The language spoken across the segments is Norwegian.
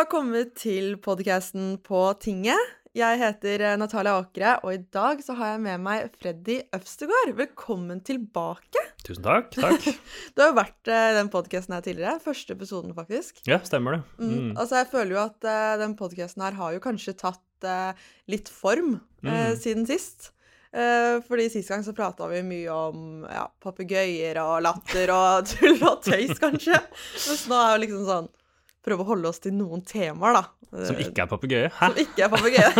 har kommet til podkasten På tinget. Jeg heter eh, Natalia Åkre, og i dag så har jeg med meg Freddy Øvstegård. Velkommen tilbake. Tusen takk. takk. Du har jo vært i den podkasten her tidligere. Første episoden, faktisk. Ja, stemmer det. Mm. Mm. Altså, jeg føler jo at uh, den podkasten her har jo kanskje tatt uh, litt form uh, Mm. siden sist. Fordi Sist gang så prata vi mye om ja, papegøyer og latter og tull og tøys, kanskje. Mens nå er jo liksom sånn Prøve å holde oss til noen temaer, da. Som ikke er papegøye. Hæ? Som ikke er papegøye.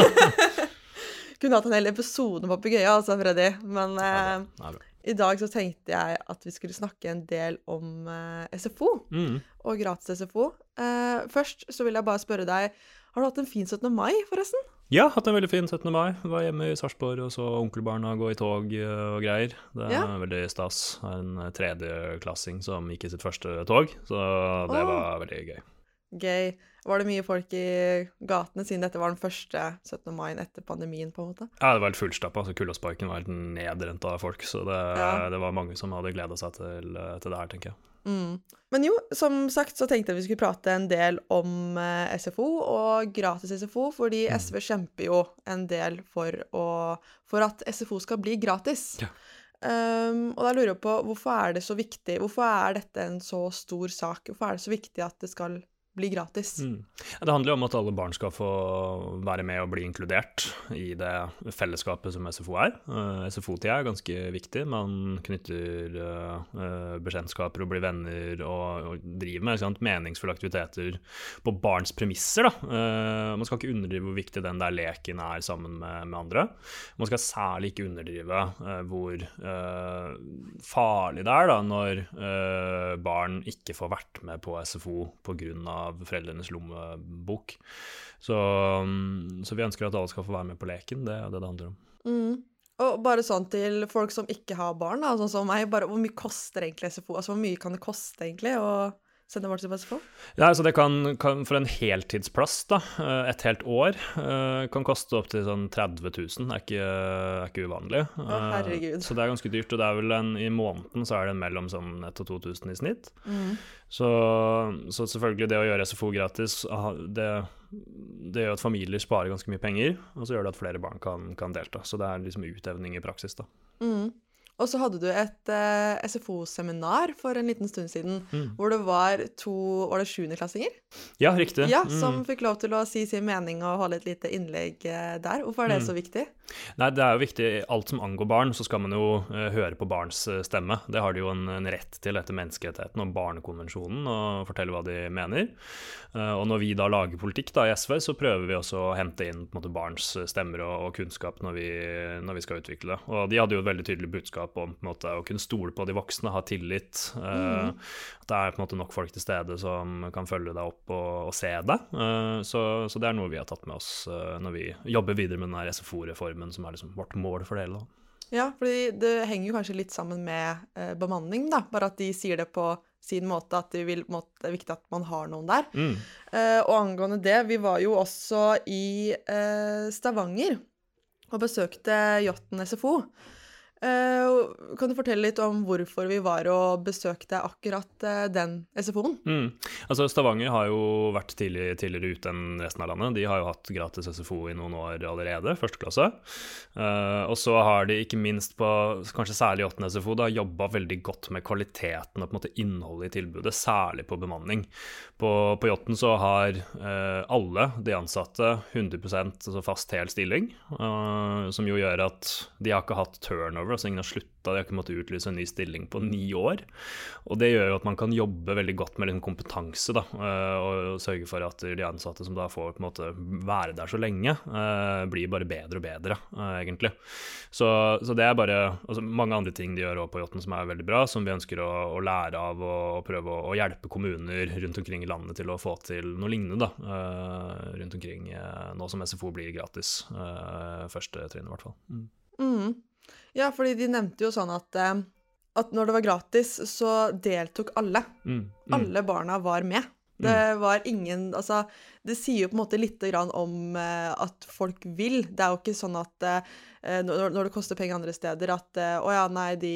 Kunne hatt en hel episode om papegøye, altså, Freddy. Men eh. Ja, bra. i dag så tenkte jeg at vi skulle snakke en del om eh, SFO Mm. og gratis SFO. Eh, først så vil jeg bare spørre deg, har du hatt en fin 17. mai, forresten? Ja, hatt en veldig fin 17. mai. Var hjemme i Sarpsborg og så onkelbarna gå i tog eh, og greier. Det er Ja. veldig stas. En eh, tredjeklassing som gikk i sitt første tog, så det oh. var veldig gøy. Gøy. Var det mye folk i gatene, siden dette var den første 17. mai etter pandemien, på en måte? Ja, det var helt fullstappa. Altså, Kullåsparken var helt nedrent av folk, så det, Ja. det var mange som hadde gleda seg til, til det her, tenker jeg. Mm. Men jo, som sagt så tenkte jeg vi skulle prate en del om eh, SFO og gratis SFO, fordi Mm. SV kjemper jo en del for, å, for at SFO skal bli gratis. Ja. Um, og da lurer jeg på, hvorfor er det så viktig? Hvorfor er dette en så stor sak? Hvorfor er det så viktig at det skal bli gratis? Mm. Det handler jo om at alle barn skal få være med og bli inkludert i det fellesskapet som SFO er. Uh, SFO-tida er ganske viktig. Man knytter uh, bekjentskaper og blir venner og, og driver med sant, meningsfulle aktiviteter på barns premisser. Uh, man skal ikke underdrive hvor viktig den der leken er sammen med, med andre. Man skal særlig ikke underdrive hvor farlig det er da, når barn ikke får vært med på SFO pga av foreldrenes lommebok. Så, um, så vi ønsker at alle skal få være med på leken. Det er det det handler om. Mm. Og bare sånn til folk som ikke har barn, da, sånn som meg, bare hvor mye koster egentlig SFO? Altså hvor mye kan det koste egentlig å til SFO? Ja, altså det kan, kan For en heltidsplass, da, eh, et helt år, eh, kan koste opptil sånn 30 000. Det er ikke, er ikke uvanlig. Å, Eh, herregud. Så det er ganske dyrt. Og det er vel en, i måneden så er det mellom sånn 1000 og 2000 i snitt. Mm. Så, så selvfølgelig, det å gjøre SFO gratis, det, det gjør at familier sparer ganske mye penger, og så gjør det at flere barn kan, kan delta. Så det er liksom utevning i praksis, da. Mm. Og så hadde du et uh, SFO-seminar for en liten stund siden, Mm. hvor det var to Var det sjuendeklassinger? Ja, riktig. Ja, Mm. som fikk lov til å si sin mening og holde et lite innlegg uh, der. Hvorfor er det Mm. så viktig? Nei, det er jo viktig. Alt som angår barn, så skal man jo uh, høre på barns eh, stemme. Det har de jo en, en rett til etter menneskerettigheten og barnekonvensjonen, og fortelle hva de mener. Eh, og når vi da lager politikk da i SV, så prøver vi også å hente inn måte, barns eh, stemmer og, og kunnskap når vi, når vi skal utvikle det. Og de hadde jo et veldig tydelig budskap om på en måte, å kunne stole på de voksne, ha tillit. Mm. At det er på en måte nok folk til stede som kan følge deg opp og, og se deg. Eh, så, så det er noe vi har tatt med oss eh, når vi jobber videre med den SFO-reformen, som er liksom vårt mål for det hele. Ja, fordi det henger jo kanskje litt sammen med eh, bemanning, da. Bare at de sier det på sin måte, at de vil, måte, det er viktig at man har noen der. Mm. Eh, og angående det, vi var jo også i eh, Stavanger og besøkte Jåtten SFO. Eh, kan du fortelle litt om hvorfor vi var og besøkte akkurat eh, den SFO-en? Mm. Altså Stavanger har jo vært tidlig, tidligere ute enn resten av landet. De har jo hatt gratis SFO i noen år allerede, første klasse. Eh, og så har de ikke minst på kanskje særlig 8. SFO da, jobba veldig godt med kvaliteten og på en måte innholdet i tilbudet, særlig på bemanning. På, på Jåtten så har uh, alle de ansatte 100 altså fast hel stilling, uh, som jo gjør at de har ikke hatt turnover, altså ingen har slutta, de har ikke måttet utlyse en ny stilling på ni år. Og det gjør jo at man kan jobbe veldig godt med liksom kompetanse, da, eh, og sørge for at de ansatte som da får på en måte være der så lenge, eh, blir bare bedre og bedre, eh, egentlig. Så, så det er bare altså, mange andre ting de gjør på Jåtten som er veldig bra, som vi ønsker å, å lære av og, prøve å, å hjelpe kommuner rundt omkring i landet til å få til noe lignende, da, rundt omkring nå som SFO blir gratis. første trinn, i hvert fall. Mm. Mm. Ja, fordi de nevnte jo sånn at, eh, at når det var gratis, så deltok alle. Mm. Mm. Alle barna var med. Det var ingen Altså, det sier jo på en måte lite grann om eh, at folk vil. Det er jo ikke sånn at eh, når, når det koster penger andre steder, at eh, å ja, nei, de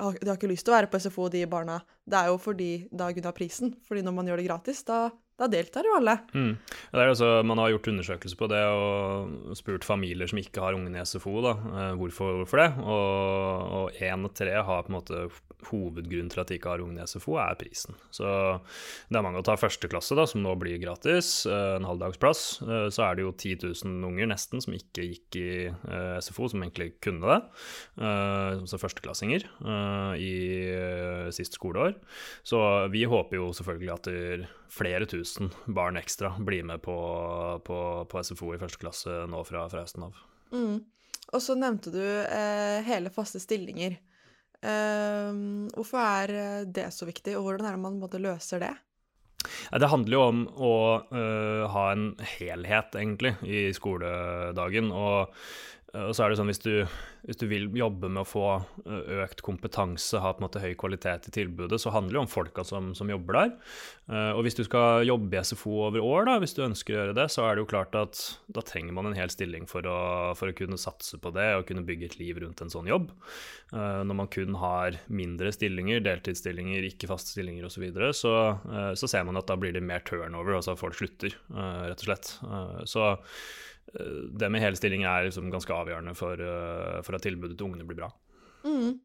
har, de har ikke lyst til å være på SFO, de barna. Det er jo fordi da grunn av prisen. Fordi når man gjør det gratis, da, da deltar jo alle. Mm. Altså, man har gjort undersøkelser på det og spurt familier som ikke har ungene i SFO, da, eh, hvorfor, hvorfor det. Og én av tre har på en måte hovedgrunnen til at de ikke har ungene i SFO, er prisen. Så det er mange å ta førsteklasse, da, som nå blir gratis, eh, en halvdagsplass. Eh, så er det jo 10 000 unger nesten som ikke gikk i SFO, som egentlig kunne det. Så førsteklassinger i sist skoleår. Så vi håper jo selvfølgelig at flere tusen barn ekstra blir med på, på, på SFO i første klasse nå fra, fra høsten av. Mm. Og så nevnte du eh, hele faste stillinger. Eh, hvorfor er eh, det så viktig, og hvordan er det man måte, løser det? Det handler jo om å uh, ha en helhet, egentlig, i skoledagen. Og Eh, og så er det sånn hvis du, hvis du, vil jobbe med å få eh, økt kompetanse, ha på en måte høy kvalitet i tilbudet, så handler det om folka som, som jobber der. Eh, og hvis du skal jobbe i SFO over år, da, hvis du ønsker å gjøre det, så er det jo klart at da trenger man en hel stilling for å, for å kunne satse på det og kunne bygge et liv rundt en sånn jobb. Når man kun har mindre stillinger, deltidsstillinger, ikke faste stillinger osv., så, videre, så så ser man at da blir det mer turnover, altså folk slutter, rett og slett. Så det med hele stilling er liksom ganske avgjørende for, uh, for, at tilbudet til ungene blir bra. Mm.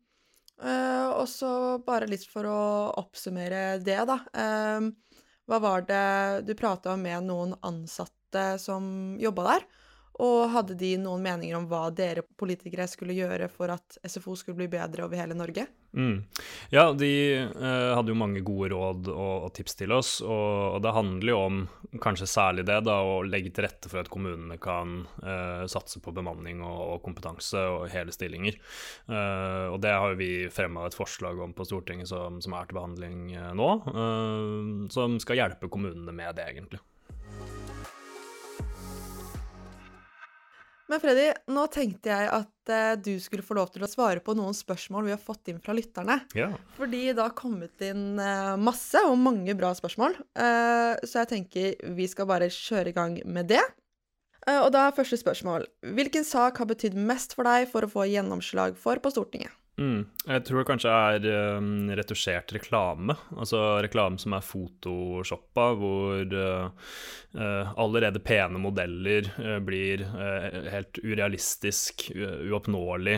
Uh, og så bare litt for å oppsummere det, da. Uh, hva var det du prata med noen ansatte som jobba der? Og hadde de noen meninger om hva dere politikere skulle gjøre for at SFO skulle bli bedre over hele Norge? Mm. Ja, de eh, hadde jo mange gode råd og, og tips til oss, og, og, det handler jo om kanskje særlig det, da, å legge til rette for at kommunene kan eh, satse på bemanning og, og, kompetanse og hele stillinger. Eh, og det har vi fremma et forslag om på Stortinget som, som er til behandling eh, nå, eh, som skal hjelpe kommunene med det, egentlig. Men Freddy, nå tenkte jeg at uh, du skulle få lov til å svare på noen spørsmål vi har fått inn fra lytterne. Ja. Fordi det har kommet inn uh, masse, og mange bra spørsmål. Uh, så jeg tenker vi skal bare kjøre i gang med det. og da er første spørsmål. Hvilken sak har betydd mest for deg for å få gjennomslag for på Stortinget? Mm. Jeg tror det kanskje er um, retusjert reklame. Altså reklame som er photoshoppa, hvor uh, uh, allerede pene modeller uh, blir helt urealistisk, uoppnåelig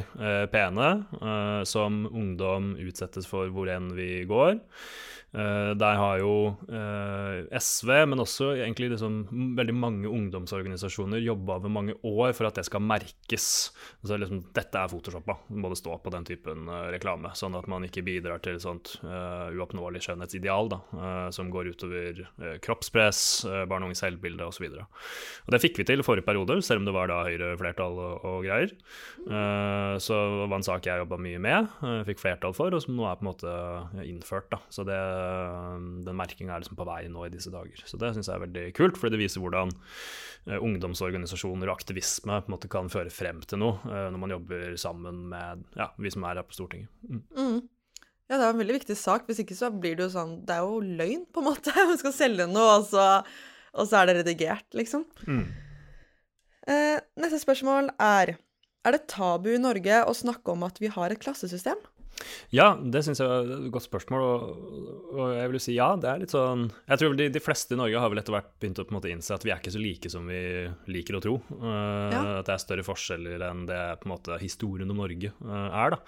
pene, som ungdom utsettes for hvor enn vi går. Uh, der har jo uh, SV, men også egentlig liksom veldig mange ungdomsorganisasjoner jobba over mange år for at det skal merkes. Altså liksom, Dette er photoshoppa, må det stå på den typen uh, reklame. Sånn at man ikke bidrar til et sånt uoppnåelig skjønnhetsideal da, som går utover kroppspress, barn og unges selvbilde osv. Det fikk vi til i forrige periode, selv om det var da Høyre-flertall og, og, greier. så det var en sak jeg jobba mye med, fikk flertall for, og som nå er på en måte innført. da, så det Eh, den merkinga er liksom på vei nå i disse dager. Så det syns jeg er veldig kult, fordi det viser hvordan eh, ungdomsorganisasjoner og aktivisme på en måte kan føre frem til noe eh, når man jobber sammen med ja, vi som er her på Stortinget. Mm. Mm. Ja, det er en veldig viktig sak. Hvis ikke så blir det jo sånn Det er jo løgn, på en måte. Man skal selge noe, og så, og så er det redigert, liksom. Mm. Eh, neste spørsmål er Er det tabu i Norge å snakke om at vi har et klassesystem? Ja, det syns jeg er et godt spørsmål, og, og, jeg vil si ja. Det er litt sånn Jeg tror de, de fleste i Norge har vel etter hvert begynt å på en måte innse at vi er ikke så like som vi liker å tro. Uh, ja. At det er større forskjeller enn det på en måte historien om Norge uh, er. da.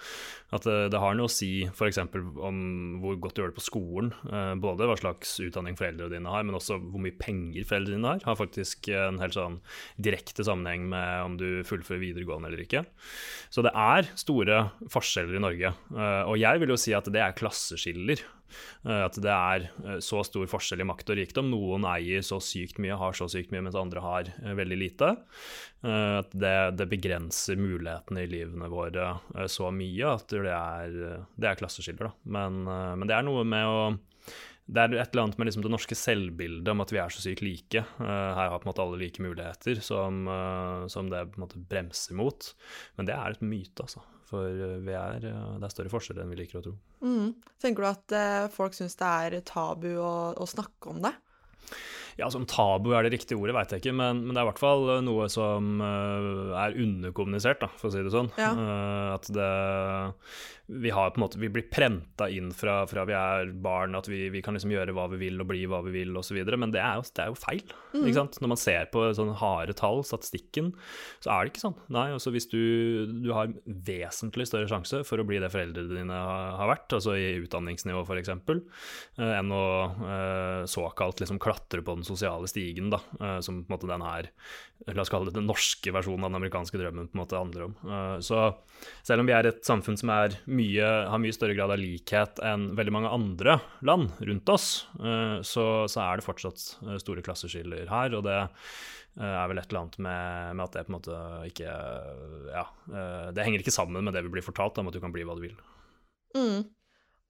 At uh, det har noe å si f.eks. om hvor godt du gjør det på skolen. både hva slags utdanning foreldrene dine har, men også hvor mye penger foreldrene dine har. Har faktisk en helt sånn direkte sammenheng med om du fullfører videregående eller ikke. Så det er store forskjeller i Norge. Eh, og jeg vil jo si at det er klasseskiller. Eh, at det er eh, så stor forskjell i makt og rikdom. Noen eier så sykt mye, har så sykt mye, mens andre har veldig lite. At det, det begrenser mulighetene i livene våre så mye at det er, det er klasseskiller. Men, men det er noe med å det er et eller annet med liksom det norske selvbildet om at vi er så sykt like. Uh, her har på en måte alle like muligheter, som, uh, som det på en måte bremser mot. Men det er et myte, altså. For vi er, uh, det er større forskjeller enn vi liker å tro. Mm. Tenker du at eh, folk syns det er tabu å, å, snakke om det? Ja, som tabu er det riktige ordet, veit jeg ikke, men, men, det er i hvert fall noe som uh, er underkommunisert, da, for å si det sånn. Ja. Uh, at det vi har på en måte, vi blir prenta inn fra, fra, vi er barn, at vi, vi, kan liksom gjøre hva vi vil og bli hva vi vil osv. Men det er, jo, det er, jo, feil. Mm. ikke sant? Når man ser på sånne harde tall, statistikken, så er det ikke sånn. Nei, altså Hvis du, du har vesentlig større sjanse for å bli det foreldrene dine har vært, altså i utdanningsnivå f.eks., eh, enn å eh, såkalt liksom klatre på den sosiale stigen, da, eh, som på en måte den her La oss kalle det den norske versjonen av den amerikanske drømmen på en måte handler om. Eh, så selv om vi er et samfunn som mye, har mye større grad av likhet enn veldig mange andre land rundt oss, eh, så, så er det fortsatt store klasseskiller her. Og det er vel et eller annet med, med, at det på en måte ikke Ja, det henger ikke sammen med det vi blir fortalt om at du kan bli hva du vil. Mm.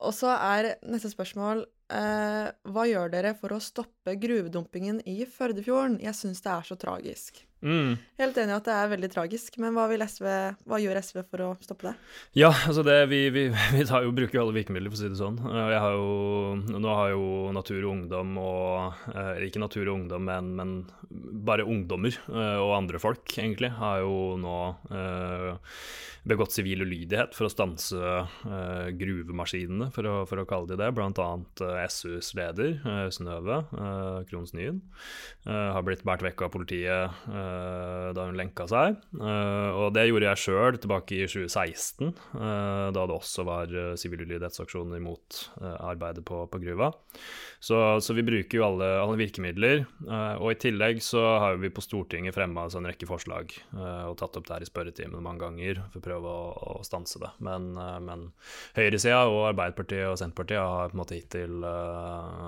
Og så er neste spørsmål Hva gjør dere for å stoppe gruvedumpingen i Førdefjorden? Jeg syns det er så tragisk. Mm. Helt enig i at det er veldig tragisk, men hva, SV, hva, gjør SV for å stoppe det? Ja, altså det, vi, vi, vi jo, bruker jo alle virkemidler, for å si det sånn. Eh, har jo, nå har jo Natur og Ungdom og eh, Ikke Natur og Ungdom, men, men, bare ungdommer eh, og andre folk, egentlig, har jo nå begått sivil ulydighet for å stanse gruvemaskinene, for å, for å, kalle de det. Blant annet SUs leder, Snøve Krohns Nyen, har blitt båret vekk av politiet Eh, da hun lenka seg. Eh, og det gjorde jeg sjøl tilbake i 2016, eh, da det også var sivil mot arbeidet på, på gruva. Så, så, vi bruker jo alle, alle, virkemidler. Og i tillegg så har vi på Stortinget fremma en rekke forslag og tatt opp det her i spørretimen mange ganger for å prøve å, å stanse det. Men, men høyresida og Arbeiderpartiet og Senterpartiet har på en måte hittil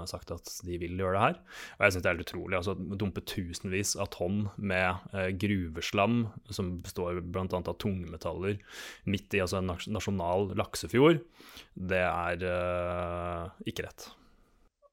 sagt at de vil gjøre det her. Og jeg syns det er helt utrolig. altså Dumpe tusenvis av tonn med gruveslam, som består bl.a. av tungmetaller, midt i altså, en nasjonal laksefjord, det er ikke rett.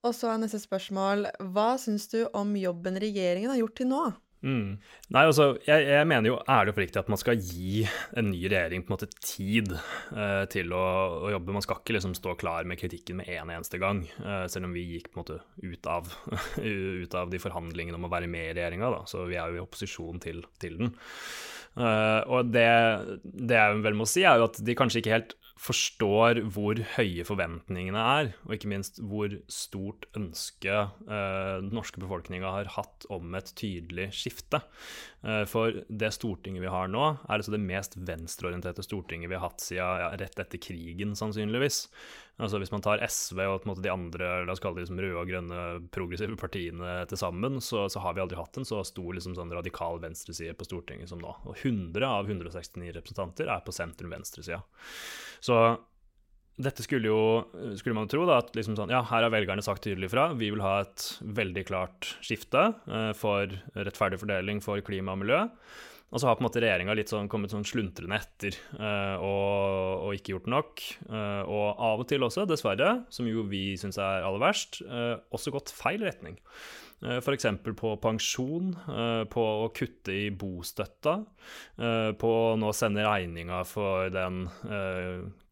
Og så er neste spørsmål Hva syns du om jobben regjeringen har gjort til nå? Mm. Nei, altså, jeg, jeg, mener jo ærlig og oppriktig at man skal gi en ny regjering på en måte tid eh, til å, å, jobbe. Man skal ikke liksom stå klar med kritikken med en eneste gang, eh, selv om vi gikk på en måte ut av, ut av de forhandlingene om å være med i regjeringa. Så vi er jo i opposisjon til, til den. Eh, og det, det jeg vel må si, er jo at de kanskje ikke helt forstår hvor høye forventningene er, og ikke minst hvor stort ønske eh, den norske befolkninga har hatt om et tydelig skifte. Eh, for det Stortinget vi har nå, er altså det mest venstreorienterte Stortinget vi har hatt siden ja, rett etter krigen, sannsynligvis. Altså Hvis man tar SV og måte, de andre la oss kalle det liksom røde og grønne progressive partiene til sammen, så, så, har vi aldri hatt en så stor liksom, sånn radikal venstreside på Stortinget som nå. Og 100 av 169 representanter er på sentrum-venstresida. Så dette skulle jo, skulle man tro, da, at liksom sånn, ja, her har velgerne sagt tydelig fra. Vi vil ha et veldig klart skifte eh, for rettferdig fordeling for klima og miljø. Og så har på en måte regjeringa sånn, kommet sånn sluntrende etter eh, og, og, ikke gjort nok. Eh, og av og til også, dessverre, som jo vi syns er aller verst, uh, også gått feil retning. Eh, F.eks. på pensjon, eh, på å kutte i bostøtta, eh, på å nå sende regninga for den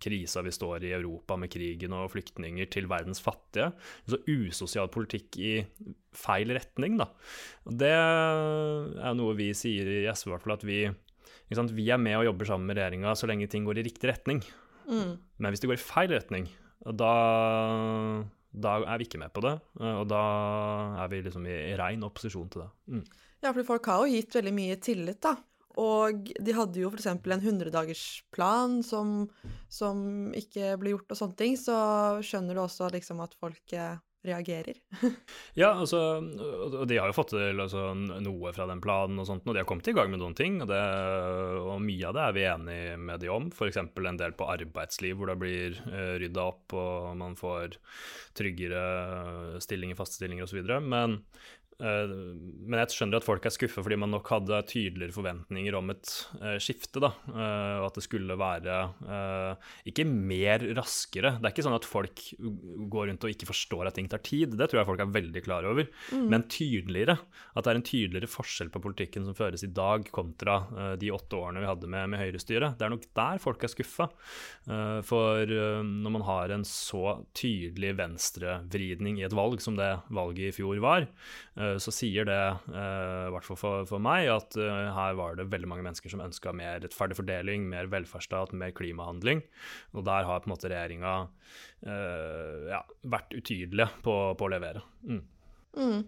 krisa vi står i Europa med krigen og flyktninger, til verdens fattige. Så usosial politikk i feil retning, da. Det er noe vi sier i SV, i hvert fall, at vi, vi er med og jobber sammen med regjeringa så lenge ting går i riktig retning. Mm. Men hvis det går i feil retning, da da er vi ikke med på det. Eh, og da er vi liksom i, rein opposisjon til det. Mm. Ja, for folk har jo gitt veldig mye tillit, da. Og de hadde jo f.eks. en 100-dagersplan som, som ikke ble gjort, og sånne ting. Så skjønner du også liksom at folk eh, reagerer. ja, altså, og de har jo fått til altså, noe fra den planen, og sånt, og de har kommet i gang med noen ting. Og, det, og mye av det er vi enige med de om. F.eks. en del på arbeidsliv hvor det blir uh, rydda opp og man får tryggere stillinger, faste stillinger osv. Men Eh, men jeg skjønner at folk er skuffa fordi man nok hadde tydeligere forventninger om et uh, skifte. da, uh, At det skulle være ikke mer raskere. Det er ikke sånn at folk går rundt og ikke forstår at ting tar tid. Det tror jeg folk er veldig klar over. Mm. Men tydeligere. At det er en tydeligere forskjell på politikken som føres i dag, kontra de åtte årene vi hadde med, med Høyrestyret. Det er nok der folk er skuffa. for når man har en så tydelig venstrevridning i et valg som det valget i fjor var, eh, så sier det, eh, i hvert fall for meg, at eh, her var det veldig mange mennesker som ønska mer rettferdig fordeling, mer velferdsstat, mer klimahandling. Og der har på en måte regjeringa ja, vært utydelige på, på å levere. Mm. Mm.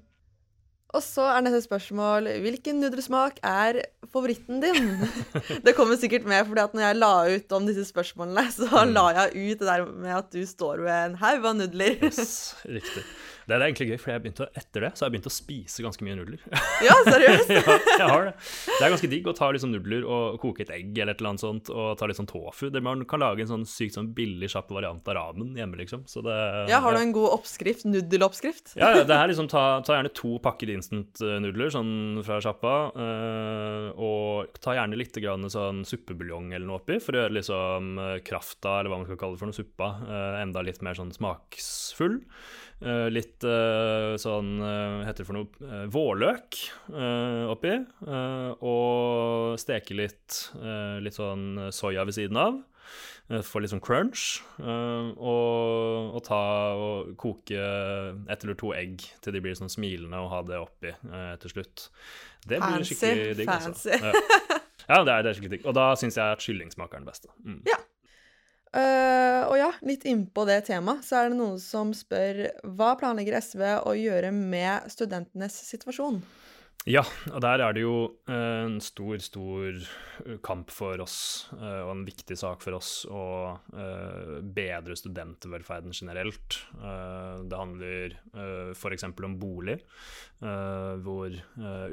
Og så er neste spørsmål hvilken nudelsmak er favoritten din? det kommer sikkert med, at når jeg la ut om disse spørsmålene, så mm. la jeg ut det der med at du står ved en haug av nudler. yes, riktig. Det er egentlig gøy, for jeg begynte, etter det så har jeg begynt å spise ganske mye nudler. ja, seriøst? ja, jeg har det. Det er ganske digg å ta liksom nudler og koke et egg eller et eller annet sånt, og ta litt sånn tofu. Man kan lage en sånn sykt sånn billig, kjapp variant av ramen hjemme, liksom. Det, ja, har du en god oppskrift? Nudeloppskrift? ja, ja, det er liksom ta, ta gjerne to pakker instant-nudler sånn fra sjappa, øh, og ta gjerne litt sånn suppebuljong eller noe oppi, for å gjøre liksom eh, krafta, eller hva man skal kalle det for noe, suppa, enda litt mer sånn smaksfull. Litt sånn heter det for noe vårløk oppi. og steke litt, litt sånn soya ved siden av. Få litt sånn crunch. Og, og, ta og koke ett eller to egg til de blir sånn smilende, og ha det oppi til slutt. Det blir fancy, skikkelig digg. Altså. Fancy. Altså. Ja. ja, det er, det er skikkelig digg. Og da syns jeg at kylling smaker den beste. Mm. Ja. Uh, og ja, litt innpå det temaet, så er det noen som spør hva planlegger SV å gjøre med studentenes situasjon? Ja, og der er det jo eh, en stor, stor eh, kamp for oss, eh, og en viktig sak for oss, å bedre studentvelferden generelt. Det handler f.eks. om bolig, hvor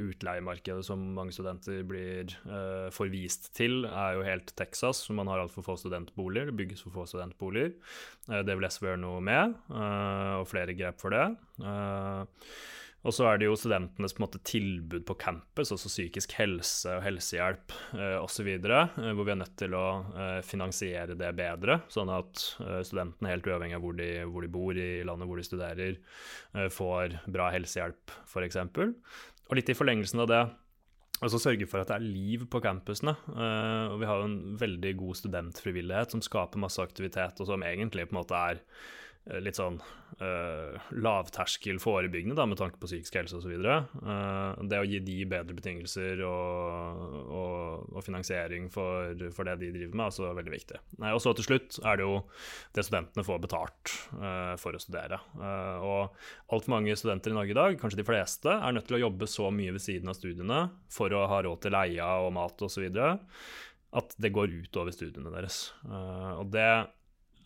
utleiemarkedet som mange studenter blir forvist til, er jo helt Texas. Man har altfor få studentboliger, det bygges for få studentboliger. Det vil SV gjøre noe med, og flere grep for det. Og så er det jo studentenes på måte, tilbud på campus, også psykisk helse og helsehjelp eh, osv., eh, hvor vi er nødt til å eh, finansiere det bedre, sånn at eh, studentene, helt uavhengig av hvor de, hvor de, bor i landet hvor de studerer, eh, får bra helsehjelp, f.eks. Og litt i forlengelsen av det Altså sørge for at det er liv på campusene. Uh, og vi har jo en veldig god studentfrivillighet som skaper masse aktivitet, og som egentlig på en måte er Eh, litt sånn uh, lavterskel forebyggende da, med tanke på psykisk helse osv. Uh, det å gi de bedre betingelser og, og, og finansiering for, for, det de driver med, er også veldig viktig. Uh, og så til slutt er det jo det studentene får betalt uh, for å studere. og altfor mange studenter i Norge i dag, kanskje de fleste, er nødt til å jobbe så mye ved siden av studiene for å ha råd til leia og mat osv. at det går ut over studiene deres. og det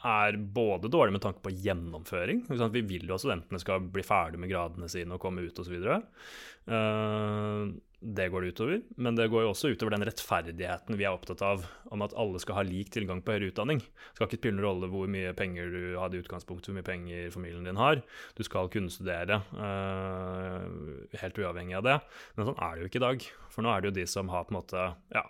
er både dårlig med tanke på gjennomføring. Vi vil jo at studentene skal bli ferdig med gradene sine og komme ut osv. Uh, det går det utover. Men det går jo også utover den rettferdigheten vi er opptatt av, om at alle skal ha lik tilgang på høyere utdanning. Det skal ikke spille noen rolle hvor mye penger du hadde i utgangspunktet, hvor mye penger familien din har. Du skal kunne studere, uh, helt uavhengig av det. Men sånn er det jo ikke i dag. For nå er det jo de som har på en måte ja,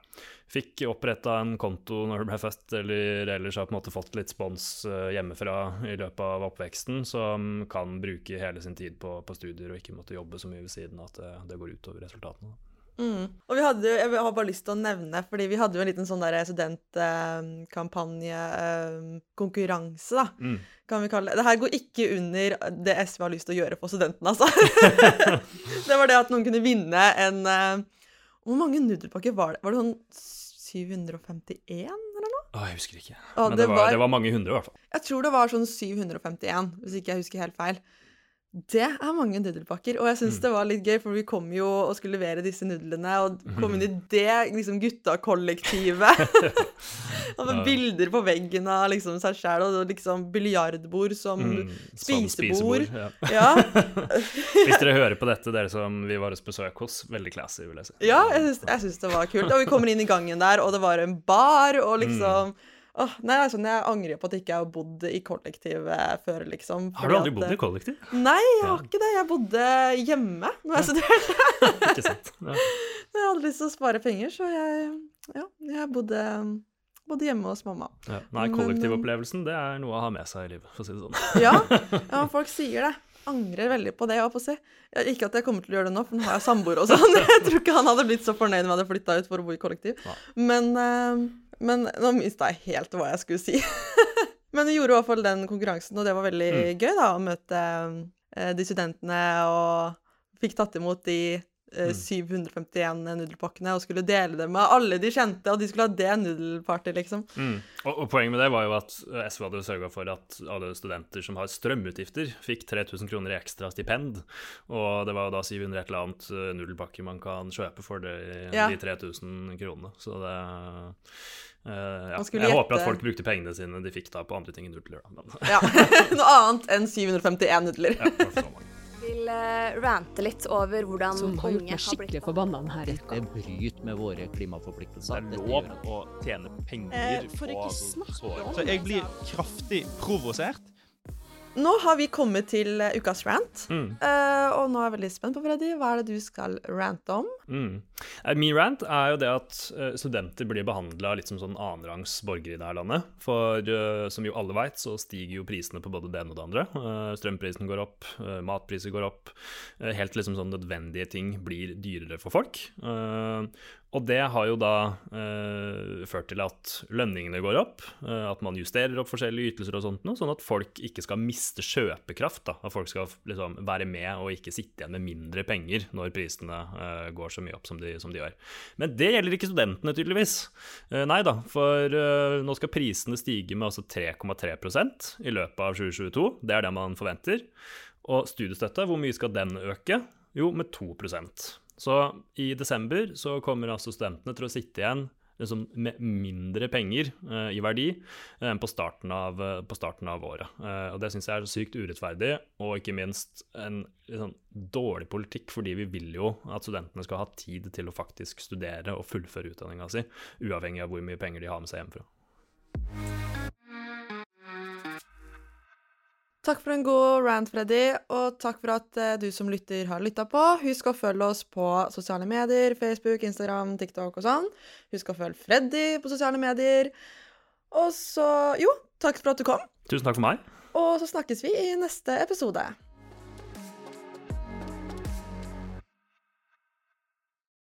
fikk oppretta en konto når det ble fest, eller ellers har på en måte fått litt spons uh, hjemmefra i løpet av oppveksten, som kan bruke hele sin tid på, på studier og ikke måtte jobbe så mye ved siden av at det, det går utover resultatene. Mm. Og vi hadde, jo, jeg har bare lyst til å nevne, fordi vi hadde jo en liten sånn der studentkampanjekonkurranse, eh, da, mm. kan vi kalle det. Det her går ikke under det SV har lyst til å gjøre for studentene, altså. det var det at noen kunne vinne en uh, Hvor mange nudelpakker var det? Var det sånn 751, eller noe? Å, jeg husker ikke. Men det, det, var, det var mange hundre, i hvert fall. Jeg tror det var sånn 751, hvis ikke jeg husker helt feil. Det er mange nudelpakker, og jeg syns mm. det var litt gøy, for vi kom jo og skulle levere disse nudlene, og kom inn i mm. det liksom gutta-kollektivet. og med bilder på veggen av liksom seg sjæl, og liksom biljardbord som mm, spisebord. ja. ja. Hvis dere hører på dette, dere som vi var hos besøk hos, veldig classy, vil jeg si. Ja, jeg syns, det var kult. Og vi kommer inn i gangen der, og det var en bar, og liksom mm. Åh, nei, altså, Jeg angrer på at jeg ikke har bodd i kollektiv før, liksom. Har du aldri bodd i kollektiv? Nei, jeg har ikke det. Jeg bodde hjemme når jeg studerte. ikke sant. Ja. Jeg hadde lyst til å spare penger, så jeg, ja, jeg bodde, bodde hjemme hos mamma. Ja. Nei, kollektivopplevelsen det er noe å ha med seg i livet, for å si det sånn. ja, ja, folk sier det. Angrer veldig på det. Jeg på å si. Ikke at jeg kommer til å gjøre det nå, for nå har jeg samboer og sånn. Jeg tror ikke han hadde blitt så fornøyd med at jeg flytta ut for å bo i kollektiv. Men uh, men nå mista jeg helt hva jeg skulle si. Men hun gjorde i hvert fall den konkurransen, og det var veldig mm. gøy da, å møte eh, de studentene og fikk tatt imot de eh, Mm. 751 nudelpakkene og skulle dele dem med alle de kjente, og de skulle ha det nudelparty, liksom. Mm. Og, og poenget med det var jo at eh, SV hadde sørga for at alle studenter som har strømutgifter, fikk 3000 kroner i ekstra stipend. Og det var jo da 700 et eller annet nudelpakke man kan kjøpe for det, Ja. de 3000 kronene. Så det Uh, ja. Jeg håper at folk brukte pengene sine de fikk da på andre ting enn nudler. Da. Ja. Noe annet enn 751 nudler. ja, det så vil eh, rante litt over hvordan som har gjort meg skikkelig forbanna Dette uka. bryter med våre klimaforpliktelser. Det er lov å tjene penger Eh, for på om Så jeg blir kraftig provosert. Nå har vi kommet til eh, ukas rant, Mm. Uh, og nå er jeg veldig spent på, Freddy. Hva er det du skal rante om? Mm. Eh, Min rant er jo det at studenter blir behandla litt som sånn annenrangs borgere i det her landet. For uh, som jo alle veit, så stiger jo prisene på både det ene og det andre. Uh, strømprisen går opp, matpriser går opp. Helt liksom sånn nødvendige ting blir dyrere for folk. Og det har jo da eh, ført til at lønningene går opp, eh, at man justerer opp forskjellige ytelser og sånt, noe, sånn at folk ikke skal miste kjøpekraft. da, At folk skal liksom være med og ikke sitte igjen med mindre penger når prisene eh, går så mye opp som de, som de gjør. Men det gjelder ikke studentene, tydeligvis. Eh, nei da, for eh, nå skal prisene stige med altså 3,3% i løpet av 2022. Det er det man forventer. Og studiestøtte, hvor mye skal den øke? Jo, med 2 Så i desember så kommer altså studentene til å sitte igjen liksom med mindre penger eh, i verdi enn på starten av, eh, på starten av året. Eh, og det syns jeg er sykt urettferdig, og ikke minst en sånn dårlig politikk, fordi vi vil jo at studentene skal ha tid til å faktisk studere og fullføre utdanninga si, uavhengig av hvor mye penger de har med seg hjemmefra. Takk for en god rant, Freddy, og takk for at eh, du som lytter har lytta på. Husk å følge oss på sosiale medier, Facebook, Instagram, TikTok og sånn. Husk å følge Freddy på sosiale medier. Og så Jo, takk for at du kom. Tusen takk for meg. Og så snakkes vi i neste episode.